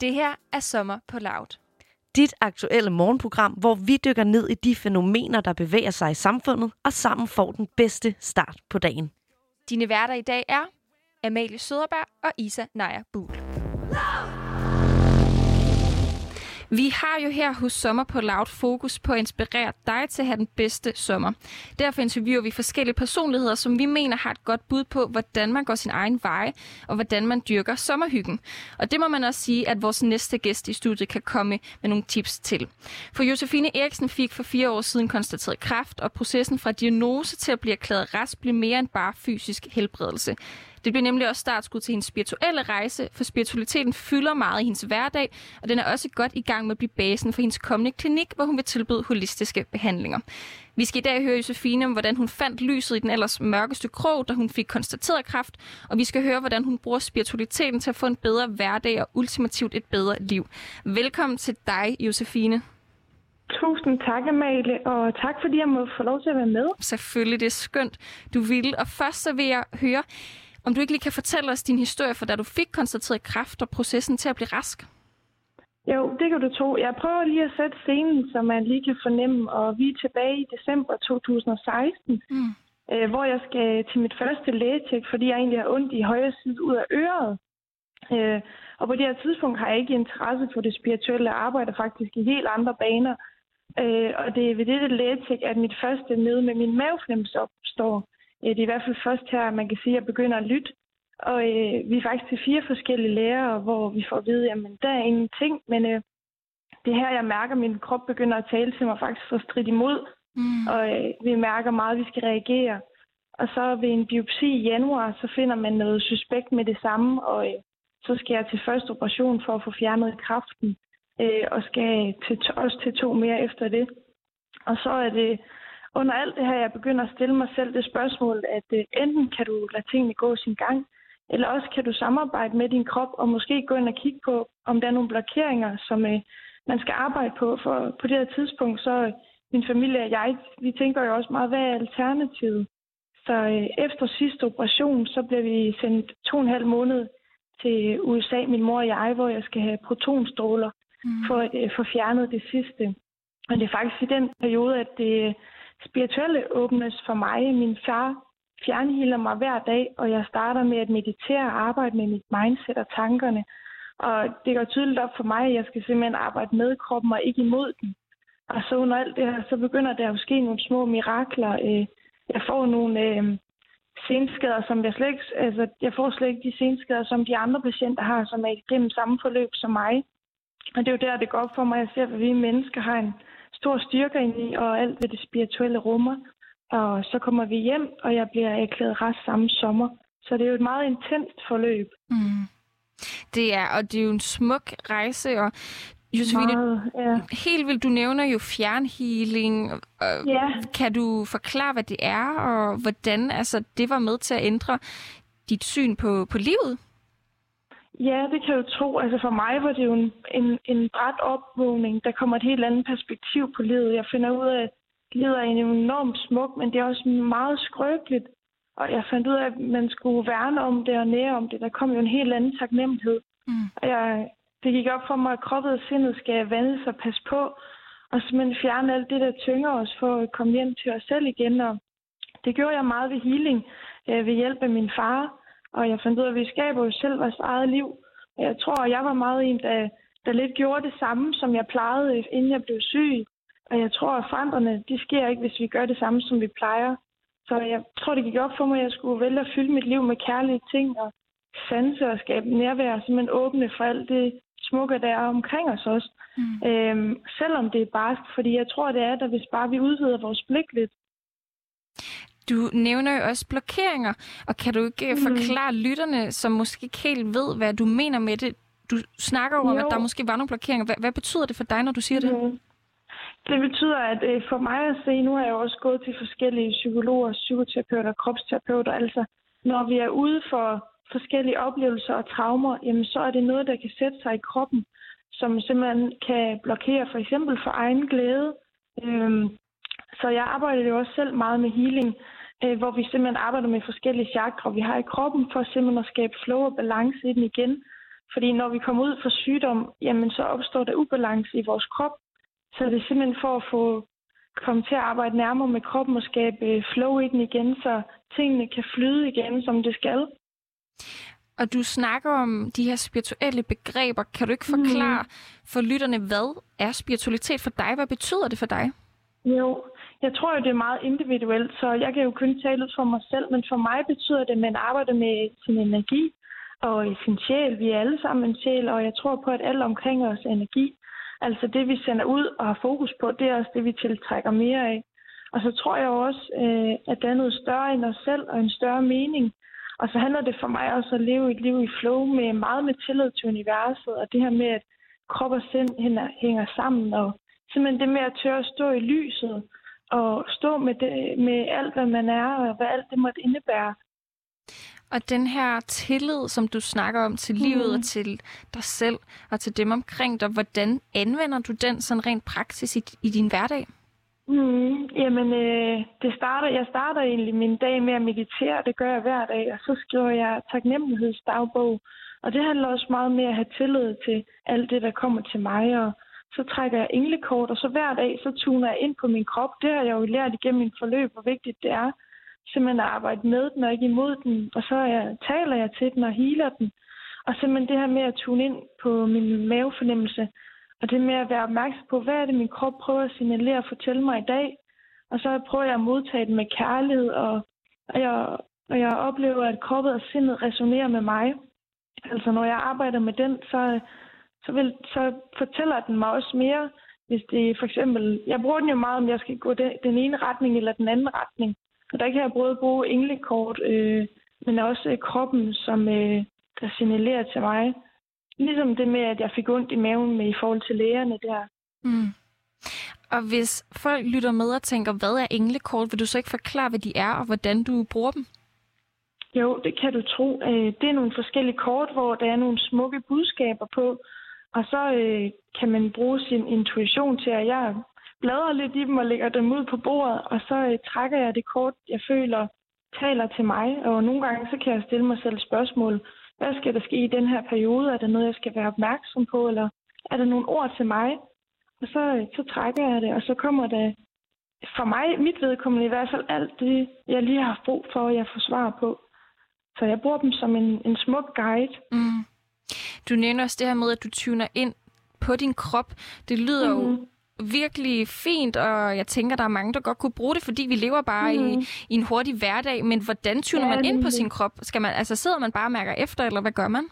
Det her er Sommer på Loud. Dit aktuelle morgenprogram, hvor vi dykker ned i de fænomener, der bevæger sig i samfundet, og sammen får den bedste start på dagen. Dine værter i dag er Amalie Søderberg og Isa Naja Buhl. Vi har jo her hos Sommer på Loud fokus på at inspirere dig til at have den bedste sommer. Derfor interviewer vi forskellige personligheder, som vi mener har et godt bud på, hvordan man går sin egen vej, og hvordan man dyrker sommerhyggen. Og det må man også sige, at vores næste gæst i studiet kan komme med nogle tips til. For Josefine Eriksen fik for fire år siden konstateret kræft, og processen fra diagnose til at blive erklæret rask blev mere end bare fysisk helbredelse. Det bliver nemlig også startskud til hendes spirituelle rejse, for spiritualiteten fylder meget i hendes hverdag, og den er også godt i gang med at blive basen for hendes kommende klinik, hvor hun vil tilbyde holistiske behandlinger. Vi skal i dag høre Josefine om, hvordan hun fandt lyset i den ellers mørkeste krog, da hun fik konstateret kræft, og vi skal høre, hvordan hun bruger spiritualiteten til at få en bedre hverdag og ultimativt et bedre liv. Velkommen til dig, Josefine. Tusind tak, Amalie, og tak fordi jeg må få lov til at være med. Selvfølgelig, det er skønt, du vil. Og først så vil jeg høre, om du ikke lige kan fortælle os din historie fra da du fik konstateret kræft og processen til at blive rask? Jo, det kan du tro. Jeg prøver lige at sætte scenen, så man lige kan fornemme, og vi er tilbage i december 2016, mm. øh, hvor jeg skal til mit første lægetjek, fordi jeg egentlig har ondt i højre side ud af øret. Øh, og på det her tidspunkt har jeg ikke interesse for det spirituelle arbejde, faktisk i helt andre baner. Øh, og det er ved dette lægetjek, at mit første møde med min mavefornemmelse opstår. Det er i hvert fald først her, man kan sige, at jeg begynder at lytte. Og øh, vi er faktisk til fire forskellige lærere, hvor vi får at vide, at der er ingenting, men øh, det er her, jeg mærker, at min krop begynder at tale til mig faktisk for stridt imod. Mm. Og øh, vi mærker meget, at vi skal reagere. Og så ved en biopsi i januar, så finder man noget suspekt med det samme, og øh, så skal jeg til første operation for at få fjernet kraften, øh, og skal til, også til to mere efter det. Og så er det under alt det her, jeg begynder at stille mig selv det spørgsmål, at øh, enten kan du lade tingene gå sin gang, eller også kan du samarbejde med din krop og måske gå ind og kigge på, om der er nogle blokeringer, som øh, man skal arbejde på. For på det her tidspunkt, så øh, min familie og jeg, vi tænker jo også meget, hvad er alternativet? Så øh, efter sidste operation, så bliver vi sendt to og en halv måned til USA, min mor og jeg, hvor jeg skal have protonstråler mm. for at øh, få fjernet det sidste. Og det er faktisk i den periode, at det spirituelle åbnes for mig. Min far fjernhealer mig hver dag, og jeg starter med at meditere og arbejde med mit mindset og tankerne. Og det går tydeligt op for mig, at jeg skal simpelthen arbejde med kroppen og ikke imod den. Og så under alt det her, så begynder der at ske nogle små mirakler. Øh, jeg får nogle øh, senskader, som jeg slet ikke, altså, jeg får slet ikke de senskader, som de andre patienter har, som er igennem samme forløb som mig. Og det er jo der, det går op for mig, jeg ser, at vi mennesker har en stor styrke ind i, og alt hvad det spirituelle rummer. Og så kommer vi hjem, og jeg bliver erklæret rest samme sommer. Så det er jo et meget intenst forløb. Mm. Det er, og det er jo en smuk rejse, og Josefine, meget, ja. helt vildt, du nævner jo fjernhealing. Ja. Kan du forklare, hvad det er, og hvordan altså, det var med til at ændre dit syn på, på livet? Ja, det kan du tro. Altså for mig var det jo en, en, en bræt opvågning. Der kommer et helt andet perspektiv på livet. Jeg finder ud af, at livet er enormt smuk, men det er også meget skrøbeligt. Og jeg fandt ud af, at man skulle værne om det og nære om det. Der kom jo en helt anden taknemmelighed. Mm. Og jeg, det gik op for mig, at kroppen og sindet skal vande sig og passe på. Og simpelthen fjerne alt det, der tynger os for at komme hjem til os selv igen. Og det gjorde jeg meget ved healing øh, ved hjælp af min far og jeg fandt ud af, at vi skaber jo selv vores eget liv. Og jeg tror, jeg var meget en, der, der lidt gjorde det samme, som jeg plejede, inden jeg blev syg. Og jeg tror, at forandrene, de sker ikke, hvis vi gør det samme, som vi plejer. Så jeg tror, det gik op for mig, at jeg skulle vælge at fylde mit liv med kærlige ting og sanse og skabe nærvær, og simpelthen åbne for alt det smukke, der er omkring os også. Mm. Øhm, selvom det er barsk, fordi jeg tror, det er der, hvis bare vi udvider vores blik lidt. Du nævner jo også blokeringer, og kan du ikke mm. forklare lytterne, som måske ikke helt ved, hvad du mener med det? Du snakker om, jo. at der måske var nogle blokeringer. Hvad, hvad betyder det for dig, når du siger det? Mm. Det betyder, at øh, for mig at se, nu har jeg også gået til forskellige psykologer, psykoterapeuter, kropsterapeuter. Altså, når vi er ude for forskellige oplevelser og traumer, jamen, så er det noget, der kan sætte sig i kroppen, som simpelthen kan blokere for eksempel for egen glæde. Øhm, så jeg arbejder jo også selv meget med healing, øh, hvor vi simpelthen arbejder med forskellige chakra, vi har i kroppen, for simpelthen at skabe flow og balance i den igen. Fordi når vi kommer ud for sygdom, jamen så opstår der ubalance i vores krop. Så det er simpelthen for at få komme til at arbejde nærmere med kroppen og skabe øh, flow i den igen, så tingene kan flyde igen, som det skal. Og du snakker om de her spirituelle begreber. Kan du ikke forklare mm. for lytterne, hvad er spiritualitet for dig? Hvad betyder det for dig? Jo, jeg tror jo, det er meget individuelt, så jeg kan jo kun tale ud for mig selv, men for mig betyder det, at man arbejder med sin energi og sin sjæl. Vi er alle sammen en sjæl, og jeg tror på, at alt omkring os er energi. Altså det, vi sender ud og har fokus på, det er også det, vi tiltrækker mere af. Og så tror jeg også, øh, at der er noget større end os selv og en større mening. Og så handler det for mig også at leve et liv i flow med meget med tillid til universet, og det her med, at krop og sind hænger sammen, og simpelthen det med at tørre at stå i lyset, og stå med, det, med alt, hvad man er, og hvad alt det måtte indebære. Og den her tillid, som du snakker om til livet mm. og til dig selv og til dem omkring dig, hvordan anvender du den sådan rent praksis i, i din hverdag? Mm, jamen, øh, det starter, jeg starter egentlig min dag med at meditere, det gør jeg hver dag, og så skriver jeg taknemmelighedsdagbog. Og det handler også meget med at have tillid til alt det, der kommer til mig, og så trækker jeg englekort, og så hver dag, så tuner jeg ind på min krop. Det har jeg jo lært igennem min forløb, hvor vigtigt det er simpelthen at arbejde med den og ikke imod den. Og så jeg, taler jeg til den og healer den. Og simpelthen det her med at tune ind på min mavefornemmelse, og det med at være opmærksom på, hvad er det, min krop prøver at signalere og fortælle mig i dag. Og så prøver jeg at modtage den med kærlighed, og, og, jeg, og jeg oplever, at kroppen og sindet resonerer med mig. Altså når jeg arbejder med den, så, så, vil, så fortæller den mig også mere, hvis det for eksempel... Jeg bruger den jo meget, om jeg skal gå den, den ene retning eller den anden retning. Og der kan jeg både bruge englekort, øh, men også øh, kroppen, som øh, der signalerer til mig. Ligesom det med, at jeg fik ondt i maven med i forhold til lægerne der. Mm. Og hvis folk lytter med og tænker, hvad er englekort, vil du så ikke forklare, hvad de er, og hvordan du bruger dem? Jo, det kan du tro. Øh, det er nogle forskellige kort, hvor der er nogle smukke budskaber på, og så øh, kan man bruge sin intuition til, at jeg bladrer lidt i dem og lægger dem ud på bordet, og så øh, trækker jeg det kort, jeg føler taler til mig. Og nogle gange så kan jeg stille mig selv spørgsmål. Hvad skal der ske i den her periode? Er der noget, jeg skal være opmærksom på? Eller er der nogle ord til mig? Og så, øh, så trækker jeg det, og så kommer det for mig, mit vedkommende i hvert fald, alt det, jeg lige har brug for, at jeg får svar på. Så jeg bruger dem som en, en smuk guide. Mm. Du nævner også det her med, at du tuner ind på din krop. Det lyder mm-hmm. jo virkelig fint, og jeg tænker, der er mange, der godt kunne bruge det, fordi vi lever bare mm. i, i en hurtig hverdag. Men hvordan tuner ja, man ind på sin krop? Skal man, altså, sidder man bare og mærker efter, eller hvad gør man?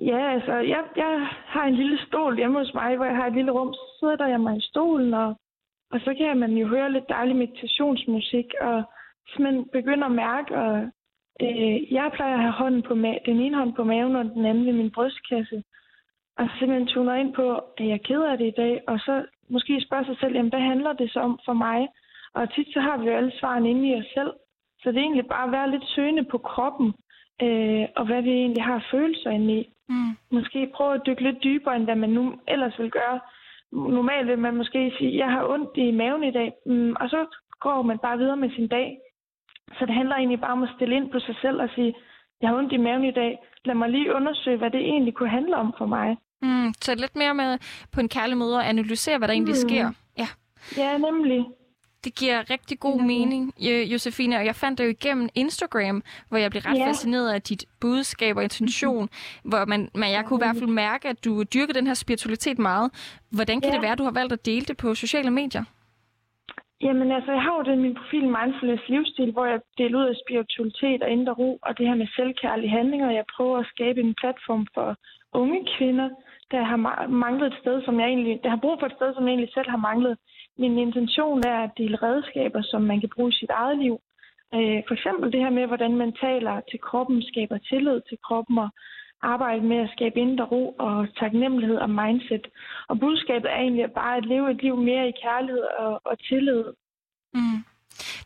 Ja, altså, jeg, jeg har en lille stol hjemme hos mig, hvor jeg har et lille rum. Så sidder jeg mig i stolen, og, og så kan man jo høre lidt dejlig meditationsmusik, og man begynder at mærke, og øh, jeg plejer at have hånden på ma- den ene hånd på maven, og den anden ved min brystkasse. Og så simpelthen tuner ind på, at jeg er ked af det i dag, og så måske spørge sig selv, jamen, hvad handler det så om for mig? Og tit så har vi jo alle svarene inde i os selv. Så det er egentlig bare at være lidt søgende på kroppen, øh, og hvad vi egentlig har følelser inde i. Mm. Måske prøve at dykke lidt dybere, end hvad man nu ellers vil gøre. Normalt vil man måske sige, jeg har ondt i maven i dag, mm, og så går man bare videre med sin dag. Så det handler egentlig bare om at stille ind på sig selv og sige, jeg har ondt i maven i dag. Lad mig lige undersøge, hvad det egentlig kunne handle om for mig. Mm, så lidt mere med på en kærlig måde at analysere, hvad der egentlig mm. sker. Ja. ja, nemlig. Det giver rigtig god mening, Josefine, og jeg fandt det jo igennem Instagram, hvor jeg blev ret yeah. fascineret af dit budskab og intention, mm-hmm. hvor man, man, jeg kunne i hvert fald mærke, at du dyrker den her spiritualitet meget. Hvordan kan yeah. det være, at du har valgt at dele det på sociale medier? Jamen altså, jeg har jo den min profil Mindfulness Livsstil, hvor jeg deler ud af spiritualitet og indre ro, og det her med selvkærlige handlinger. Jeg prøver at skabe en platform for unge kvinder, der har manglet et sted, som jeg egentlig, der har brug for et sted, som jeg egentlig selv har manglet. Min intention er at dele redskaber, som man kan bruge i sit eget liv. Øh, for eksempel det her med, hvordan man taler til kroppen, skaber tillid til kroppen og arbejde med at skabe indre ro og taknemmelighed og mindset. Og budskabet er egentlig bare at leve et liv mere i kærlighed og, og tillid. Mm.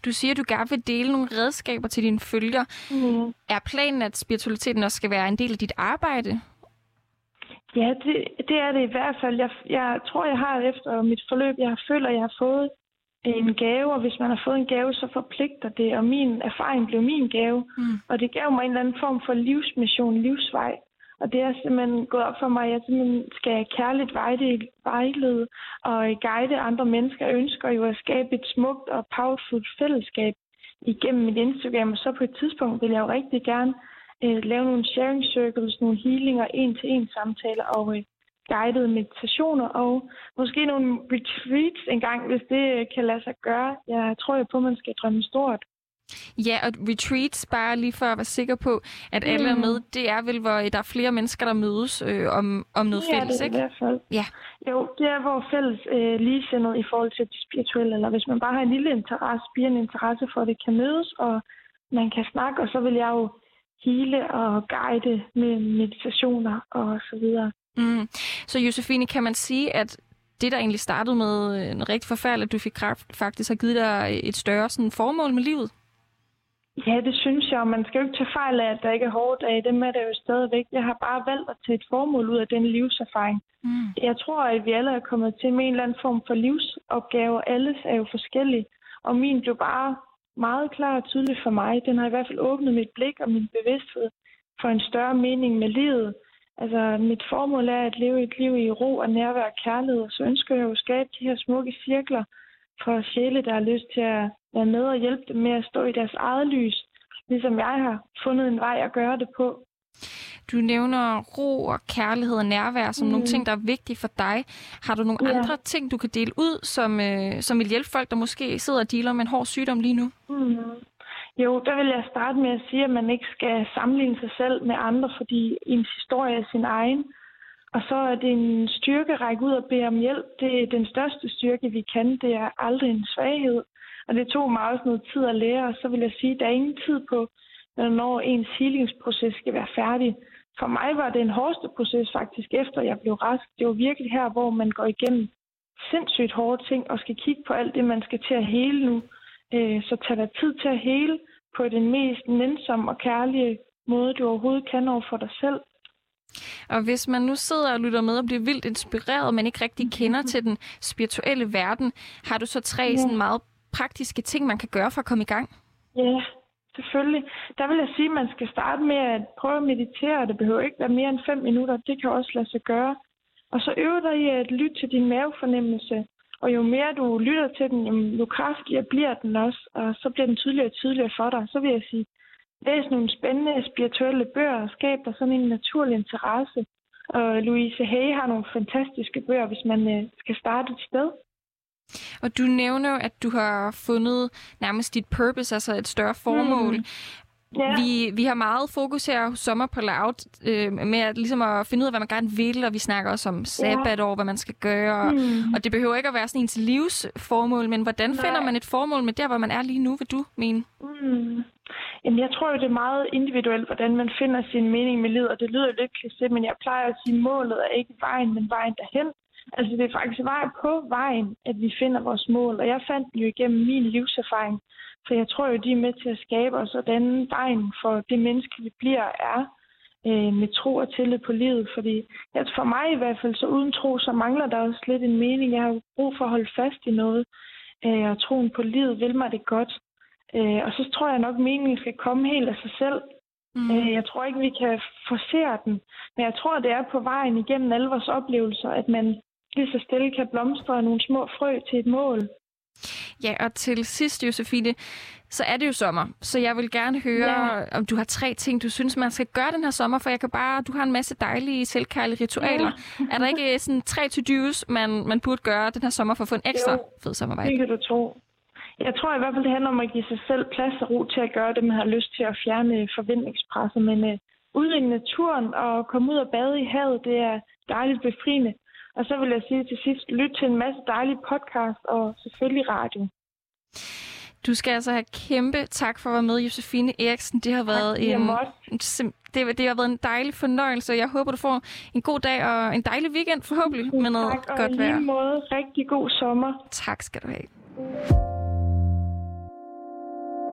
Du siger, at du gerne vil dele nogle redskaber til dine følger. Mm. Er planen, at spiritualiteten også skal være en del af dit arbejde? Ja, det, det er det i hvert fald. Jeg, jeg tror, jeg har efter mit forløb, jeg føler, jeg har fået en gave, og hvis man har fået en gave, så forpligter det, og min erfaring blev min gave. Mm. Og det gav mig en eller anden form for livsmission, livsvej. Og det er simpelthen gået op for mig, at jeg simpelthen skal kærligt vejlede og guide andre mennesker. Jeg ønsker jo at skabe et smukt og powerful fællesskab igennem mit Instagram. Og så på et tidspunkt vil jeg jo rigtig gerne øh, lave nogle sharing circles, nogle healinger, en-til-en samtaler og øh, guidede meditationer og måske nogle retreats engang, hvis det kan lade sig gøre. Jeg tror jo på, at man skal drømme stort. Ja, og retreats, bare lige for at være sikker på, at alle mm. er med, det er vel, hvor der er flere mennesker, der mødes øh, om, om noget ja, fælles, det ikke? i hvert fald. Ja. Jo, det er hvor fælles øh, ligesindet i forhold til det spirituelle, eller hvis man bare har en lille interesse, en interesse for, at det kan mødes, og man kan snakke, og så vil jeg jo hele og guide med meditationer og så videre. Mm. Så Josefine, kan man sige, at det, der egentlig startede med en rigtig forfærdelig, at du fik kræft, faktisk har givet dig et større sådan, formål med livet? Ja, det synes jeg, man skal jo ikke tage fejl af, at der ikke er hårdt af. Dem er der jo stadigvæk. Jeg har bare valgt at tage et formål ud af den livserfaring. Mm. Jeg tror, at vi alle er kommet til med en eller anden form for livsopgave. Alles er jo forskellige. Og min blev bare meget klar og tydelig for mig. Den har i hvert fald åbnet mit blik og min bevidsthed for en større mening med livet. Altså, mit formål er at leve et liv i ro og nærvær og kærlighed. Så ønsker jeg jo at skabe de her smukke cirkler for sjæle, der har lyst til at være med og hjælpe dem med at stå i deres eget lys, ligesom jeg har fundet en vej at gøre det på. Du nævner ro og kærlighed og nærvær som mm. nogle ting, der er vigtige for dig. Har du nogle ja. andre ting, du kan dele ud, som, øh, som vil hjælpe folk, der måske sidder og dealer med en hård sygdom lige nu? Mm. Jo, der vil jeg starte med at sige, at man ikke skal sammenligne sig selv med andre, fordi ens historie er sin egen. Og så er det en styrke at række ud og bede om hjælp. Det er den største styrke, vi kan. Det er aldrig en svaghed. Og det tog mig også noget tid at lære, og så vil jeg sige, at der er ingen tid på, når ens healingsproces skal være færdig. For mig var det en hårdeste proces faktisk, efter jeg blev rask. Det var virkelig her, hvor man går igennem sindssygt hårde ting og skal kigge på alt det, man skal til at hele nu. Øh, så tag dig tid til at hele på den mest nænsomme og kærlige måde, du overhovedet kan over for dig selv. Og hvis man nu sidder og lytter med og bliver vildt inspireret, men ikke rigtig kender til den spirituelle verden, har du så tre ja. sådan meget praktiske ting, man kan gøre for at komme i gang? Ja, selvfølgelig. Der vil jeg sige, at man skal starte med at prøve at meditere. Det behøver ikke være mere end fem minutter. Det kan også lade sig gøre. Og så øve dig i at lytte til din mavefornemmelse. Og jo mere du lytter til den, jo kraftigere bliver den også. Og så bliver den tydeligere og tydeligere for dig. Så vil jeg sige, læs nogle spændende spirituelle bøger og skab dig sådan en naturlig interesse. Og Louise Hay har nogle fantastiske bøger, hvis man øh, skal starte et sted. Og du nævner at du har fundet nærmest dit purpose, altså et større formål. Mm. Yeah. Vi, vi har meget fokus her hos Sommer på Loud øh, med at, ligesom at finde ud af, hvad man gerne vil, og vi snakker også om sabbatår, yeah. hvad man skal gøre. Mm. Og det behøver ikke at være sådan en til livsformål, men hvordan Nej. finder man et formål med der, hvor man er lige nu, vil du mene? Mm. Jamen, jeg tror jo, det er meget individuelt, hvordan man finder sin mening med livet, og det lyder lidt kliché, men jeg plejer at sige, at målet er ikke vejen, men vejen derhen. Altså, det er faktisk vej på vejen, at vi finder vores mål. Og jeg fandt jo igennem min livserfaring. For jeg tror jo, de er med til at skabe os, og den vejen for det menneske, vi bliver, er øh, med tro og tillid på livet. Fordi altså for mig i hvert fald, så uden tro, så mangler der også lidt en mening. Jeg har brug for at holde fast i noget. Øh, og troen på livet vil mig det godt. Øh, og så tror jeg nok, at meningen skal komme helt af sig selv. Mm. Øh, jeg tror ikke, vi kan forsere den. Men jeg tror, det er på vejen igennem alle vores oplevelser, at man lige så stille kan blomstre nogle små frø til et mål. Ja, og til sidst, Josefine, så er det jo sommer. Så jeg vil gerne høre, ja. om du har tre ting, du synes, man skal gøre den her sommer, for jeg kan bare, du har en masse dejlige, selvkærlige ritualer. Ja. er der ikke sådan tre to-dos, man, man burde gøre den her sommer for at få en ekstra jo, fed sommervej? det kan du tro. Jeg tror i hvert fald, det handler om at give sig selv plads og ro til at gøre det, man har lyst til at fjerne forventningspresset. Men ude i naturen og komme ud og bade i havet, det er dejligt befriende. Og så vil jeg sige til sidst, lyt til en masse dejlige podcast og selvfølgelig radio. Du skal altså have kæmpe tak for at være med, Josefine Eriksen. Det har været tak, en, en det, det har været en dejlig fornøjelse. Jeg håber, du får en god dag og en dejlig weekend forhåbentlig med noget tak, godt vejr. Tak, og måde rigtig god sommer. Tak skal du have.